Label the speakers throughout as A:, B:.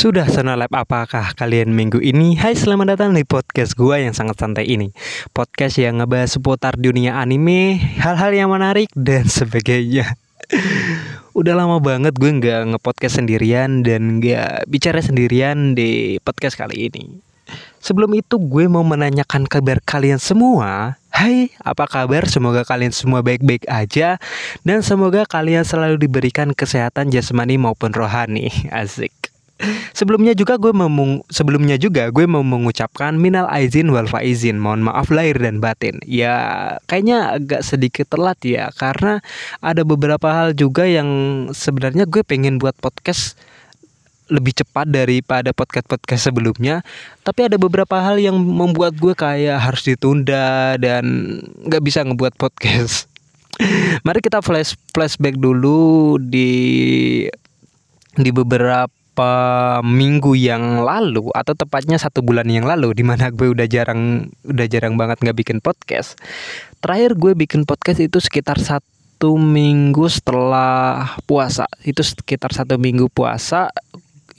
A: Sudah senalep apakah kalian minggu ini? Hai selamat datang di podcast gua yang sangat santai ini. Podcast yang ngebahas seputar dunia anime, hal-hal yang menarik dan sebagainya. Udah lama banget gue nggak ngepodcast sendirian dan nggak bicara sendirian di podcast kali ini. Sebelum itu gue mau menanyakan kabar kalian semua. Hai, apa kabar? Semoga kalian semua baik-baik aja Dan semoga kalian selalu diberikan kesehatan jasmani maupun rohani. Asik Sebelumnya juga gue mau sebelumnya juga gue mau mengucapkan minal aizin wal faizin. Mohon maaf lahir dan batin. Ya kayaknya agak sedikit telat ya karena ada beberapa hal juga yang sebenarnya gue pengen buat podcast lebih cepat daripada podcast-podcast sebelumnya Tapi ada beberapa hal yang membuat gue kayak harus ditunda dan gak bisa ngebuat podcast Mari kita flash flashback dulu di di beberapa minggu yang lalu atau tepatnya satu bulan yang lalu di mana gue udah jarang udah jarang banget nggak bikin podcast. Terakhir gue bikin podcast itu sekitar satu minggu setelah puasa. Itu sekitar satu minggu puasa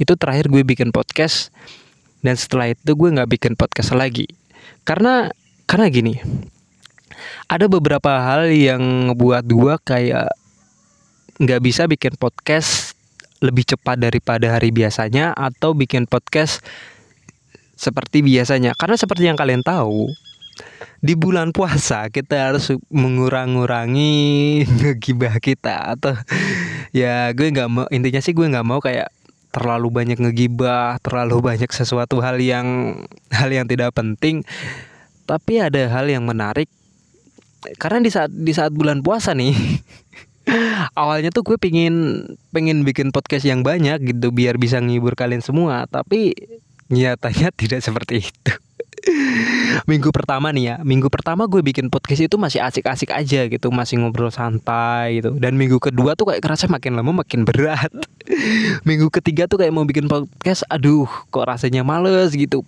A: itu terakhir gue bikin podcast. Dan setelah itu gue nggak bikin podcast lagi. Karena karena gini ada beberapa hal yang ngebuat gue kayak nggak bisa bikin podcast lebih cepat daripada hari biasanya atau bikin podcast seperti biasanya? Karena seperti yang kalian tahu di bulan puasa kita harus mengurang-ngurangi ngegibah kita atau ya gue nggak mau intinya sih gue nggak mau kayak terlalu banyak ngegibah terlalu banyak sesuatu hal yang hal yang tidak penting. Tapi ada hal yang menarik karena di saat di saat bulan puasa nih awalnya tuh gue pengen pengen bikin podcast yang banyak gitu biar bisa ngibur kalian semua. Tapi nyatanya tidak seperti itu. Minggu pertama nih ya minggu pertama gue bikin podcast itu masih asik-asik aja gitu masih ngobrol santai gitu. Dan minggu kedua tuh kayak kerasa makin lama makin berat. Minggu ketiga tuh kayak mau bikin podcast aduh kok rasanya males gitu.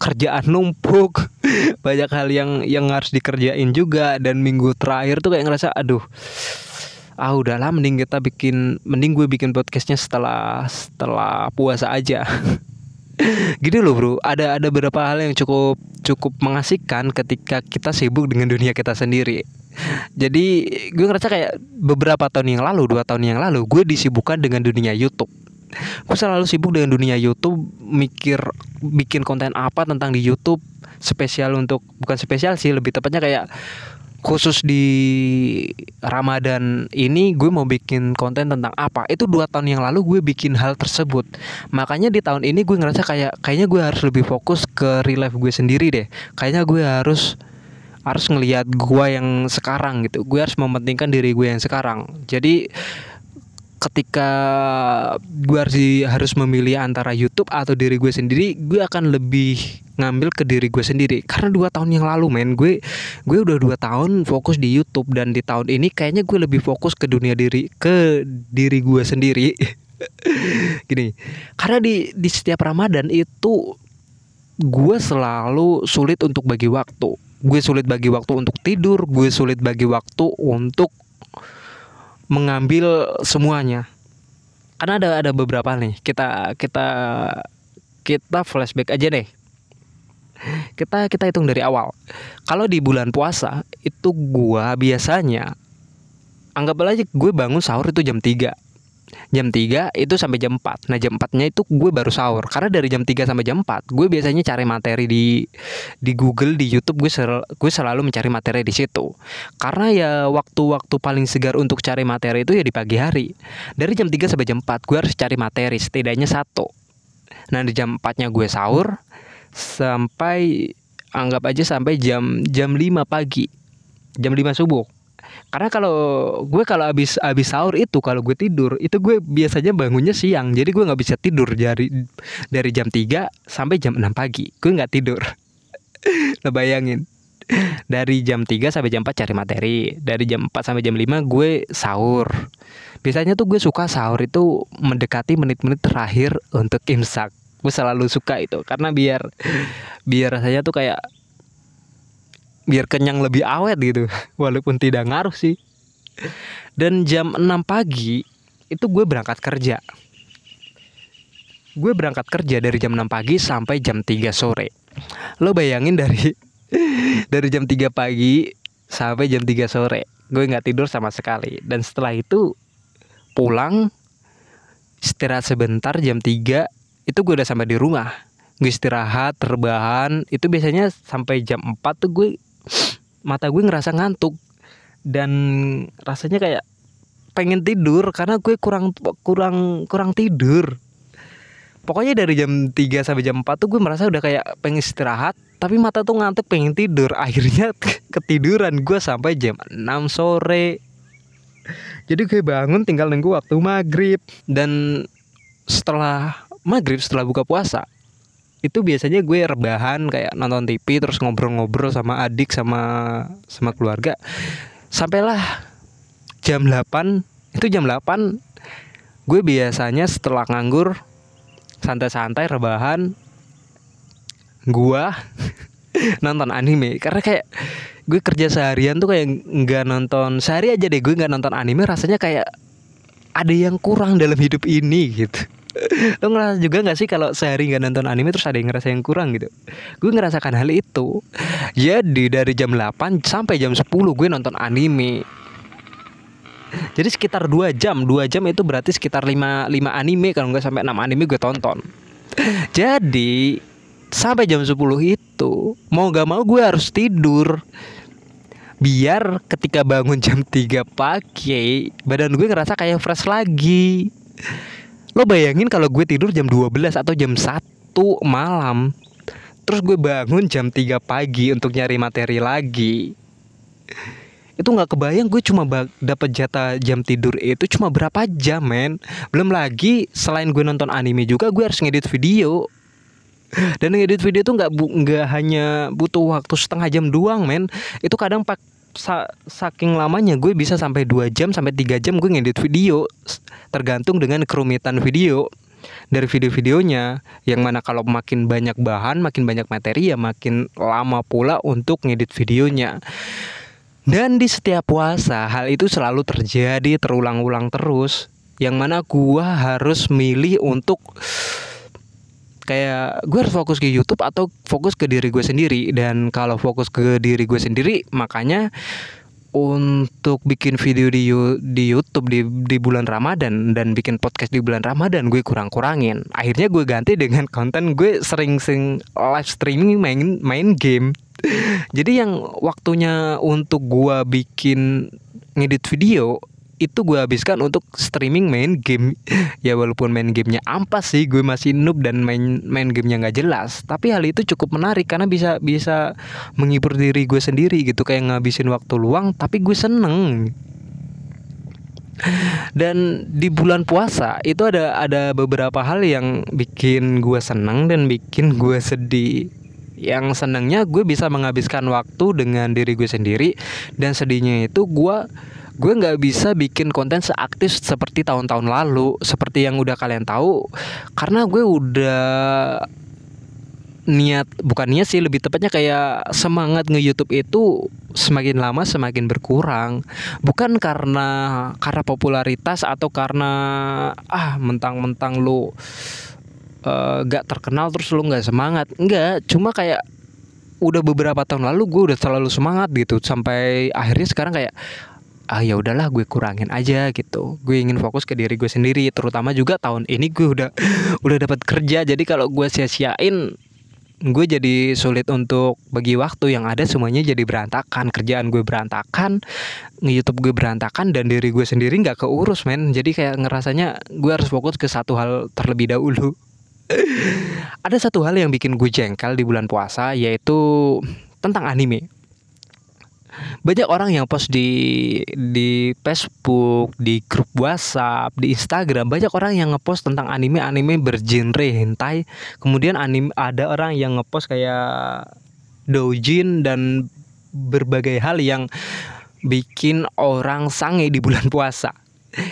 A: Kerjaan numpuk. Banyak hal yang yang harus dikerjain juga. Dan minggu terakhir tuh kayak ngerasa aduh ah udahlah mending kita bikin mending gue bikin podcastnya setelah setelah puasa aja. Gini loh bro. Ada ada beberapa hal yang cukup cukup mengasihkan ketika kita sibuk dengan dunia kita sendiri. Jadi gue ngerasa kayak beberapa tahun yang lalu dua tahun yang lalu gue disibukkan dengan dunia YouTube. Gue selalu sibuk dengan dunia YouTube mikir bikin konten apa tentang di YouTube spesial untuk bukan spesial sih lebih tepatnya kayak khusus di Ramadan ini gue mau bikin konten tentang apa. Itu dua tahun yang lalu gue bikin hal tersebut. Makanya di tahun ini gue ngerasa kayak kayaknya gue harus lebih fokus ke real life gue sendiri deh. Kayaknya gue harus harus ngelihat gue yang sekarang gitu. Gue harus mementingkan diri gue yang sekarang. Jadi ketika gue harus harus memilih antara YouTube atau diri gue sendiri gue akan lebih ngambil ke diri gue sendiri. Karena dua tahun yang lalu men gue gue udah dua tahun fokus di YouTube dan di tahun ini kayaknya gue lebih fokus ke dunia diri ke diri gue sendiri. Gini karena di di setiap Ramadan itu gue selalu sulit untuk bagi waktu. Gue sulit bagi waktu untuk tidur gue sulit bagi waktu untuk mengambil semuanya. Karena ada ada beberapa nih kita kita kita flashback aja deh. Kita kita hitung dari awal. Kalau di bulan puasa itu gua biasanya anggap aja gue bangun sahur itu jam 3 jam 3 itu sampai jam 4 Nah jam 4 nya itu gue baru sahur. Karena dari jam 3 sampai jam 4 Gue biasanya cari materi di di Google, di Youtube. Gue, sel, gue selalu mencari materi di situ. Karena ya waktu-waktu paling segar untuk cari materi itu ya di pagi hari. Dari jam 3 sampai jam 4 Gue harus cari materi setidaknya satu. Nah di jam 4 nya gue sahur sampai anggap aja sampai jam jam 5 pagi. Jam 5 subuh. Karena kalau gue kalau habis habis sahur itu kalau gue tidur itu gue biasanya bangunnya siang. Jadi gue nggak bisa tidur dari dari jam 3 sampai jam 6 pagi. Gue nggak tidur. Lo bayangin. Dari jam 3 sampai jam 4 cari materi. Dari jam 4 sampai jam 5 gue sahur. Biasanya tuh gue suka sahur itu mendekati menit-menit terakhir untuk imsak gue selalu suka itu karena biar biar rasanya tuh kayak biar kenyang lebih awet gitu. Walaupun tidak ngaruh sih. Dan jam 6 pagi itu gue berangkat kerja. Gue berangkat kerja dari jam 6 pagi sampai jam 3 sore. Lo bayangin dari dari jam 3 pagi sampai jam 3 sore gue nggak tidur sama sekali. Dan setelah itu pulang istirahat sebentar jam 3 itu gue udah sampai di rumah. Gue istirahat terbahan itu biasanya sampai jam 4 tuh gue mata gue ngerasa ngantuk. Dan rasanya kayak pengen tidur karena gue kurang kurang kurang tidur. Pokoknya dari jam 3 sampai jam 4 tuh gue merasa udah kayak pengen istirahat tapi mata tuh ngantuk pengen tidur. Akhirnya ketiduran gue sampai jam 6 sore. Jadi gue bangun tinggal nunggu waktu maghrib. Dan setelah maghrib setelah buka puasa itu biasanya gue rebahan kayak nonton TV terus ngobrol-ngobrol sama adik sama sama keluarga. Sampailah jam 8 itu jam 8 gue biasanya setelah nganggur santai-santai rebahan gue nonton anime. Karena kayak gue kerja seharian tuh kayak nggak nonton sehari aja deh gue nggak nonton anime rasanya kayak ada yang kurang dalam hidup ini gitu lo ngerasa juga gak sih kalau sehari nggak nonton anime terus ada yang ngerasa yang kurang gitu? Gue ngerasakan hal itu. Jadi dari jam 8 sampai jam 10 gue nonton anime. Jadi sekitar 2 jam 2 jam itu berarti sekitar 5, 5 anime. Kalau nggak sampai 6 anime gue tonton. Jadi sampai jam 10 itu mau gak mau gue harus tidur. Biar ketika bangun jam 3 pagi badan gue ngerasa kayak fresh lagi Lo bayangin kalau gue tidur jam 12 atau jam 1 malam Terus gue bangun jam 3 pagi untuk nyari materi lagi. Itu nggak kebayang gue cuma dapat jatah jam tidur itu cuma berapa jam men. Belum lagi selain gue nonton anime juga gue harus ngedit video. Dan ngedit video itu nggak nggak hanya butuh waktu setengah jam doang men. Itu kadang pak sa saking lamanya gue bisa sampai 2 jam sampai 3 jam gue ngedit video. Tergantung dengan kerumitan video. Dari video-videonya yang mana kalau makin banyak bahan makin banyak materi ya makin lama pula untuk ngedit videonya. Dan di setiap puasa hal itu selalu terjadi terulang-ulang terus. Yang mana gua harus milih untuk kayak gue harus fokus ke YouTube atau fokus ke diri gue sendiri dan kalau fokus ke diri gue sendiri makanya untuk bikin video di di YouTube di di bulan Ramadan dan bikin podcast di bulan Ramadan gue kurang-kurangin. Akhirnya gue ganti dengan konten gue sering-sering live streaming main main game. Jadi yang waktunya untuk gue bikin ngedit video itu gue habiskan untuk streaming main game. Ya walaupun main gamenya ampas sih gue masih noob dan main main gamenya nggak jelas. Tapi hal itu cukup menarik karena bisa bisa menghibur diri gue sendiri gitu. Kayak ngabisin waktu luang tapi gue seneng. Dan di bulan puasa itu ada ada beberapa hal yang bikin gue seneng dan bikin gue sedih. Yang senangnya gue bisa menghabiskan waktu dengan diri gue sendiri. Dan sedihnya itu gue gue nggak bisa bikin konten seaktif seperti tahun-tahun lalu seperti yang udah kalian tahu karena gue udah niat bukan niat sih lebih tepatnya kayak semangat nge YouTube itu semakin lama semakin berkurang. Bukan karena karena popularitas atau karena ah mentang-mentang lu uh, gak terkenal terus lu nggak semangat. Enggak cuma kayak udah beberapa tahun lalu gue udah terlalu semangat gitu sampai akhirnya sekarang kayak ah ya udahlah gue kurangin aja gitu. Gue ingin fokus ke diri gue sendiri terutama juga tahun ini gue udah udah dapat kerja. Jadi kalau gue sia-siain gue jadi sulit untuk bagi waktu. Yang ada semuanya jadi berantakan. Kerjaan gue berantakan YouTube gue berantakan dan diri gue sendiri nggak keurus men. Jadi kayak ngerasanya gue harus fokus ke satu hal terlebih dahulu. Ada satu hal yang bikin gue jengkel di bulan puasa yaitu tentang anime banyak orang yang post di di Facebook, di grup WhatsApp, di Instagram. Banyak orang yang ngepost tentang anime-anime bergenre hentai. Kemudian anime ada orang yang ngepost kayak doujin dan berbagai hal yang bikin orang sange di bulan puasa.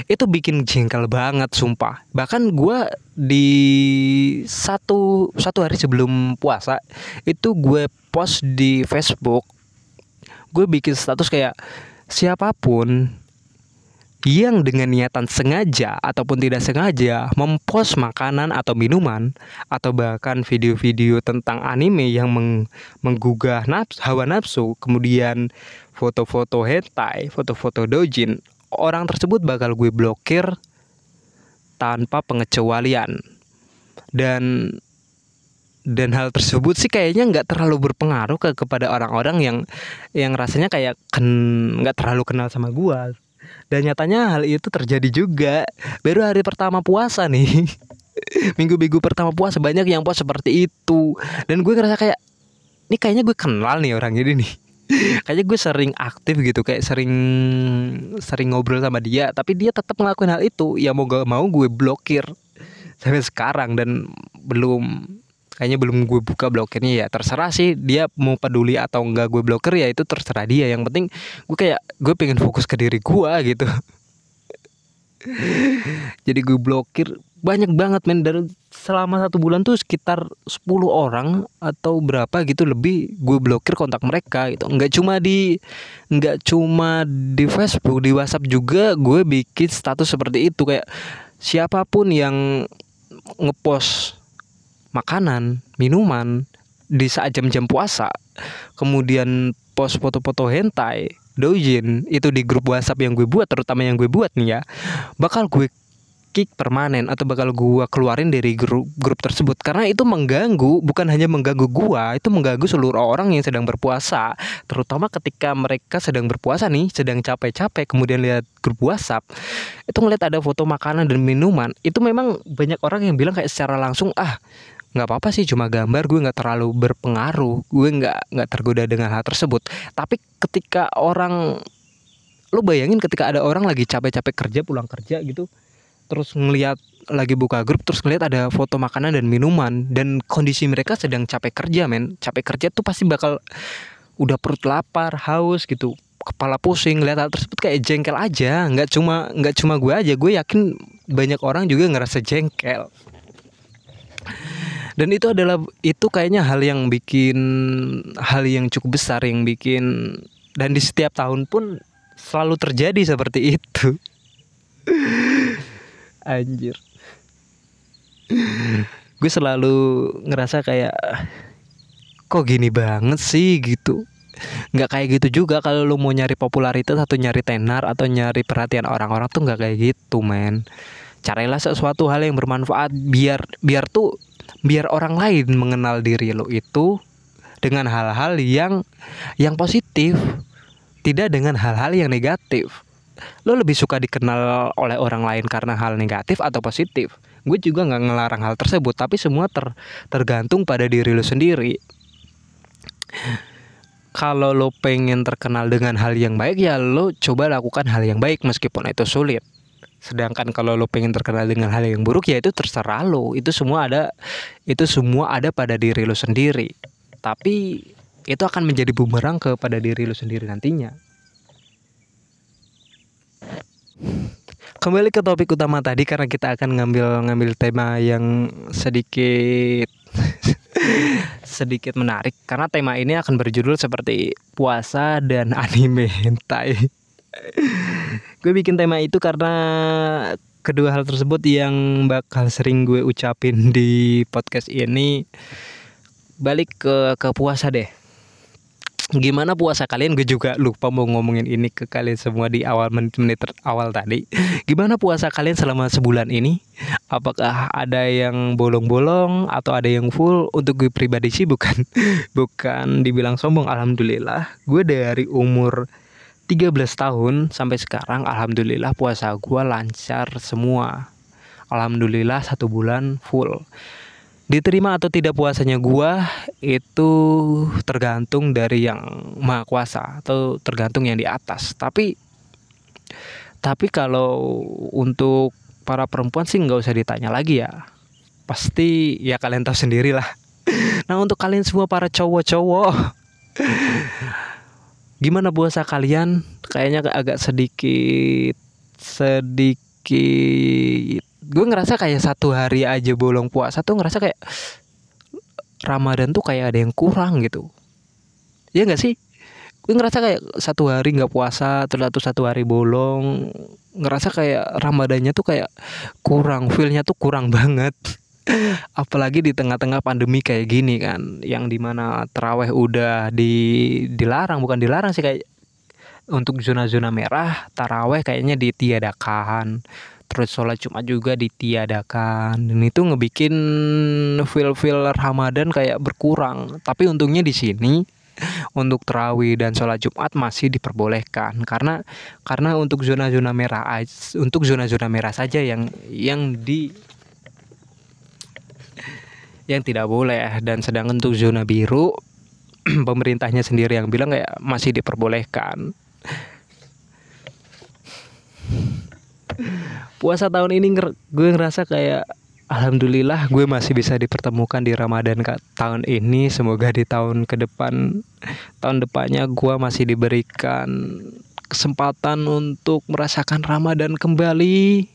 A: Itu bikin jengkel banget sumpah. Bahkan gue di satu satu hari sebelum puasa itu gue post di Facebook gue bikin status kayak siapa pun yang dengan niatan sengaja ataupun tidak sengaja mempost makanan atau minuman atau bahkan video-video tentang anime yang meng menggugah nafsu, hawa nafsu, kemudian foto-foto hentai, foto-foto dojin, orang tersebut bakal gue blokir tanpa pengecualian. Dan dan hal tersebut sih kayaknya nggak terlalu berpengaruh ke kepada orang-orang yang yang rasanya kayak nggak terlalu kenal sama gua. Dan nyatanya hal itu terjadi juga. Baru hari pertama puasa nih. Minggu-minggu pertama puasa banyak yang puasa seperti itu. Dan gue ngerasa kayak ini kayaknya gue kenal nih orang ini nih. Kayaknya gue sering aktif gitu kayak sering sering ngobrol sama dia. Tapi dia tetap ngelakuin hal itu. Ya mau gak mau gue blokir sampai sekarang dan belum kayaknya belum gue buka blokirnya ya. Terserah sih dia mau peduli atau enggak gue blokir ya itu terserah dia. Yang penting gue kayak gue pengen fokus ke diri gue gitu. Jadi gue blokir banyak banget men. Dari selama satu bulan tuh sekitar 10 orang atau berapa gitu lebih gue blokir kontak mereka gitu. Nggak cuma di nggak cuma di Facebook di WhatsApp juga gue bikin status seperti itu. Kayak siapa pun yang ngepost makanan, minuman di saat jam-jam puasa, kemudian post foto-foto hentai, dojin itu di grup WhatsApp yang gue buat, terutama yang gue buat nih ya, bakal gue kick permanen atau bakal gue keluarin dari grup grup tersebut. Karena itu mengganggu bukan hanya mengganggu gue itu mengganggu seluruh orang yang sedang berpuasa. Terutama ketika mereka sedang berpuasa nih sedang capek-capek kemudian lihat grup WhatsApp itu ngeliat ada foto makanan dan minuman itu memang banyak orang yang bilang kayak secara langsung ah nggak apa-apa sih cuma gambar gue nggak terlalu berpengaruh. Gue nggak nggak tergoda dengan hal tersebut. Tapi ketika orang lo bayangin ketika ada orang lagi capek-capek kerja pulang kerja gitu terus ngelihat lagi buka grup terus ngelihat ada foto makanan dan minuman dan kondisi mereka sedang capek kerja men. Capek kerja tuh pasti bakal udah perut lapar haus gitu kepala pusing lihat hal tersebut kayak jengkel aja. Nggak cuma nggak cuma gue aja gue yakin banyak orang juga ngerasa jengkel dan itu adalah itu kayaknya hal yang bikin hal yang cukup besar yang bikin dan di setiap tahun pun selalu terjadi seperti itu. Anjir. Gue selalu ngerasa kayak kok gini banget sih gitu. Nggak kayak gitu juga kalau lu mau nyari popularitas atau nyari tenar atau nyari perhatian orang-orang tuh nggak kayak gitu men. Carilah sesuatu hal yang bermanfaat biar biar tuh biar orang lain mengenal diri lo itu dengan hal-hal yang yang positif tidak dengan hal-hal yang negatif. Lo lebih suka dikenal oleh orang lain karena hal negatif atau positif? Gue juga nggak ngelarang hal tersebut tapi semua ter tergantung pada diri lo sendiri. Kalau lo pengen terkenal dengan hal yang baik ya lo coba lakukan hal yang baik meskipun itu sulit Sedangkan kalau lo pengen terkenal dengan hal yang buruk ya itu terserah lo. Itu semua ada itu semua ada pada diri lo sendiri. Tapi itu akan menjadi bumerang kepada diri lo sendiri nantinya. Kembali ke topik utama tadi karena kita akan ngambil ngambil tema yang sedikit sedikit menarik karena tema ini akan berjudul seperti puasa dan anime hentai gue bikin tema itu karena kedua hal tersebut yang bakal sering gue ucapin di podcast ini. Balik ke ke puasa deh. Gimana puasa kalian? Gue juga lupa mau ngomongin ini ke kalian semua di awal menit-menit awal tadi. Gimana puasa kalian selama sebulan ini? Apakah ada yang bolong-bolong atau ada yang full? Untuk gue pribadi sih bukan bukan dibilang sombong alhamdulillah. Gue dari umur 13 tahun sampai sekarang alhamdulillah puasa gue lancar semua. Alhamdulillah satu bulan full. Diterima atau tidak puasanya gue itu tergantung dari yang maha kuasa atau tergantung yang di atas. Tapi tapi kalau untuk para perempuan sih nggak usah ditanya lagi ya. Pasti ya kalian tahu sendiri lah nah untuk kalian semua para cowok-cowok gimana puasa kalian? Kayaknya agak sedikit sedikit. Gue ngerasa kayak satu hari aja bolong puasa tuh ngerasa kayak Ramadan tuh kayak ada yang kurang gitu. Ya nggak sih? Gue ngerasa kayak satu hari nggak puasa terus satu satu hari bolong. Ngerasa kayak ramadannya tuh kayak kurang feelnya tuh kurang banget apalagi di tengah-tengah pandemi kayak gini kan yang di mana teraweh udah di dilarang bukan dilarang sih kayak untuk zona-zona merah taraweh kayaknya ditiadakan. Terus sholat Jumat juga ditiadakan. Dan itu ngebikin feel feel Ramadan kayak berkurang. Tapi untungnya di sini untuk terawih dan sholat Jumat masih diperbolehkan. Karena karena untuk zona-zona merah untuk zona-zona merah saja yang yang di yang tidak boleh. Dan sedangkan untuk zona biru pemerintahnya sendiri yang bilang kayak masih diperbolehkan. Puasa tahun ini gue ngerasa kayak alhamdulillah gue masih bisa dipertemukan di Ramadan tahun ini. Semoga di tahun ke depan tahun depannya gue masih diberikan kesempatan untuk merasakan Ramadan kembali.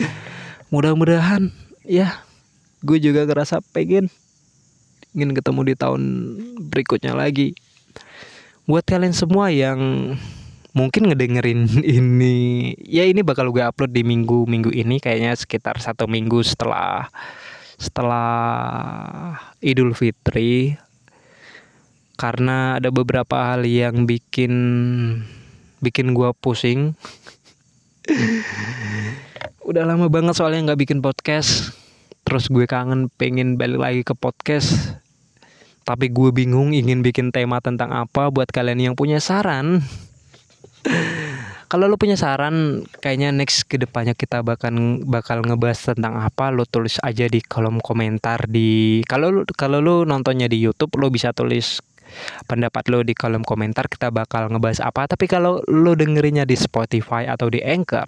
A: Mudah-mudahan ya gue juga ngerasa pengen ingin ketemu di tahun berikutnya lagi. Buat kalian semua yang mungkin ngedengerin ini ya ini bakal gue upload di minggu minggu ini kayaknya sekitar satu minggu setelah setelah Idul Fitri. Karena ada beberapa hal yang bikin bikin gue pusing udah lama banget soalnya nggak bikin podcast. Terus gue kangen pengen balik lagi ke podcast. Tapi gue bingung ingin bikin tema tentang apa buat kalian yang punya saran. Kalau lo punya saran kayaknya next ke depannya kita bakal bakal ngebahas tentang apa lo tulis aja di kolom komentar di kalau kalau lo nontonnya di YouTube lo bisa tulis pendapat lo di kolom komentar kita bakal ngebahas apa. Tapi kalau lo dengerinnya di Spotify atau di Anchor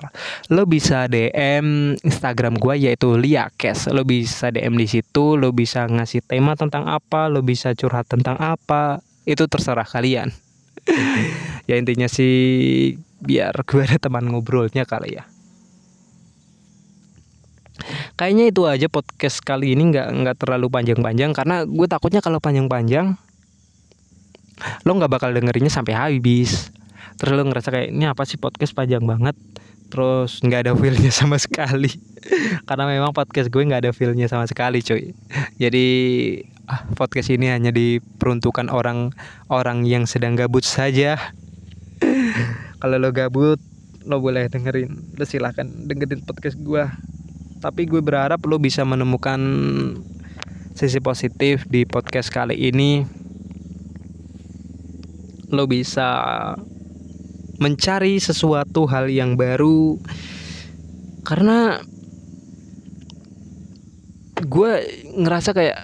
A: lo bisa DM Instagram gue yaitu Liakes. Lo bisa DM di situ lo bisa ngasih tema tentang apa lo bisa curhat tentang apa. Itu terserah kalian. Ya intinya sih biar gue ada teman ngobrolnya kali ya. Kayaknya itu aja podcast kali ini nggak nggak terlalu panjang-panjang karena gue takutnya kalau panjang-panjang lo nggak bakal dengerinnya sampai habis. Terus lo ngerasa kayak ini apa sih podcast panjang banget? Terus nggak ada feelnya sama sekali. Karena memang podcast gue nggak ada feelnya sama sekali cuy. Jadi ah, podcast ini hanya diperuntukkan orang orang yang sedang gabut saja. Kalau lo gabut lo boleh dengerin. Lo silahkan dengerin podcast gue tapi gue berharap lo bisa menemukan sisi positif di podcast kali ini lo bisa mencari sesuatu hal yang baru. Karena gue ngerasa kayak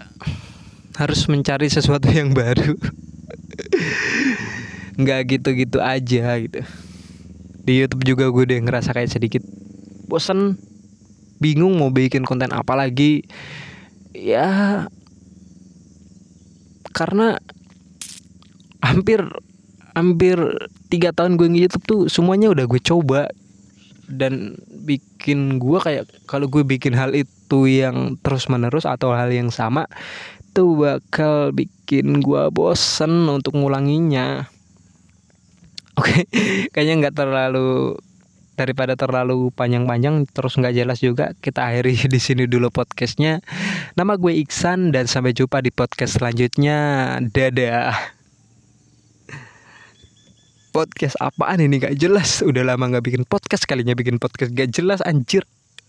A: harus mencari sesuatu yang baru. Nggak gitu-gitu aja gitu. Di YouTube juga gue udah ngerasa kayak sedikit bosen bingung mau bikin konten apa lagi. Ya karena hampir hampir tiga tahun gue nge-youtube tuh semuanya udah gue coba. Dan bikin gue kayak kalau gue bikin hal itu yang terus menerus atau hal yang sama itu bakal bikin gue bosen untuk ngulanginya. Oke kayaknya nggak terlalu daripada terlalu panjang-panjang terus nggak jelas juga kita akhiri di sini dulu podcastnya. Nama gue Iksan dan sampai jumpa di podcast selanjutnya. Dadah podcast apaan ini? Gak jelas. Udah lama gak bikin podcast kalinya bikin podcast. Gak jelas anjir.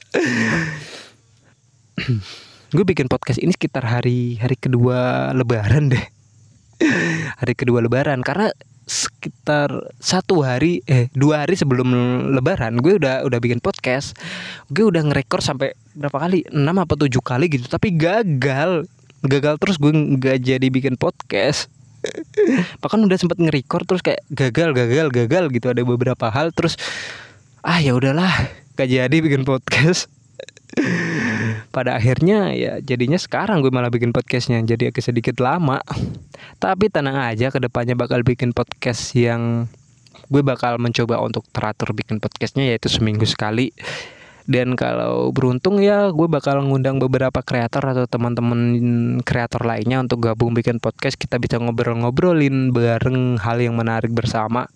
A: Gue bikin podcast ini sekitar hari hari kedua lebaran deh. Hari kedua lebaran karena sekitar satu hari eh dua hari sebelum lebaran gue udah udah bikin podcast. Gue udah ngerekor sampai berapa kali? Enam apa tujuh kali gitu. Tapi gagal. Gagal terus gue nggak jadi bikin podcast bahkan udah sempat nge-record terus kayak gagal gagal gagal gitu. Ada beberapa hal terus ah ya udahlah gak jadi bikin podcast. Pada akhirnya ya jadinya sekarang gue malah bikin podcastnya jadi agak sedikit lama. Tapi tenang aja ke depannya bakal bikin podcast yang gue bakal mencoba untuk teratur bikin podcastnya yaitu seminggu sekali dan kalau beruntung ya gue bakal ngundang beberapa kreator atau teman-teman kreator lainnya untuk gabung bikin podcast. Kita bisa ngobrol-ngobrolin bareng hal yang menarik bersama.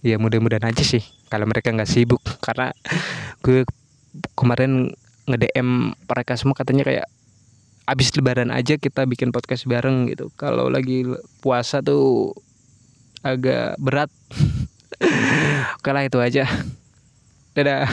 A: Ya mudah-mudahan aja sih kalau mereka nggak sibuk. Karena gue kemarin nge-DM mereka semua katanya kayak abis lebaran aja kita bikin podcast bareng gitu. Kalau lagi puasa tuh agak berat. Oke lah itu aja. Dadah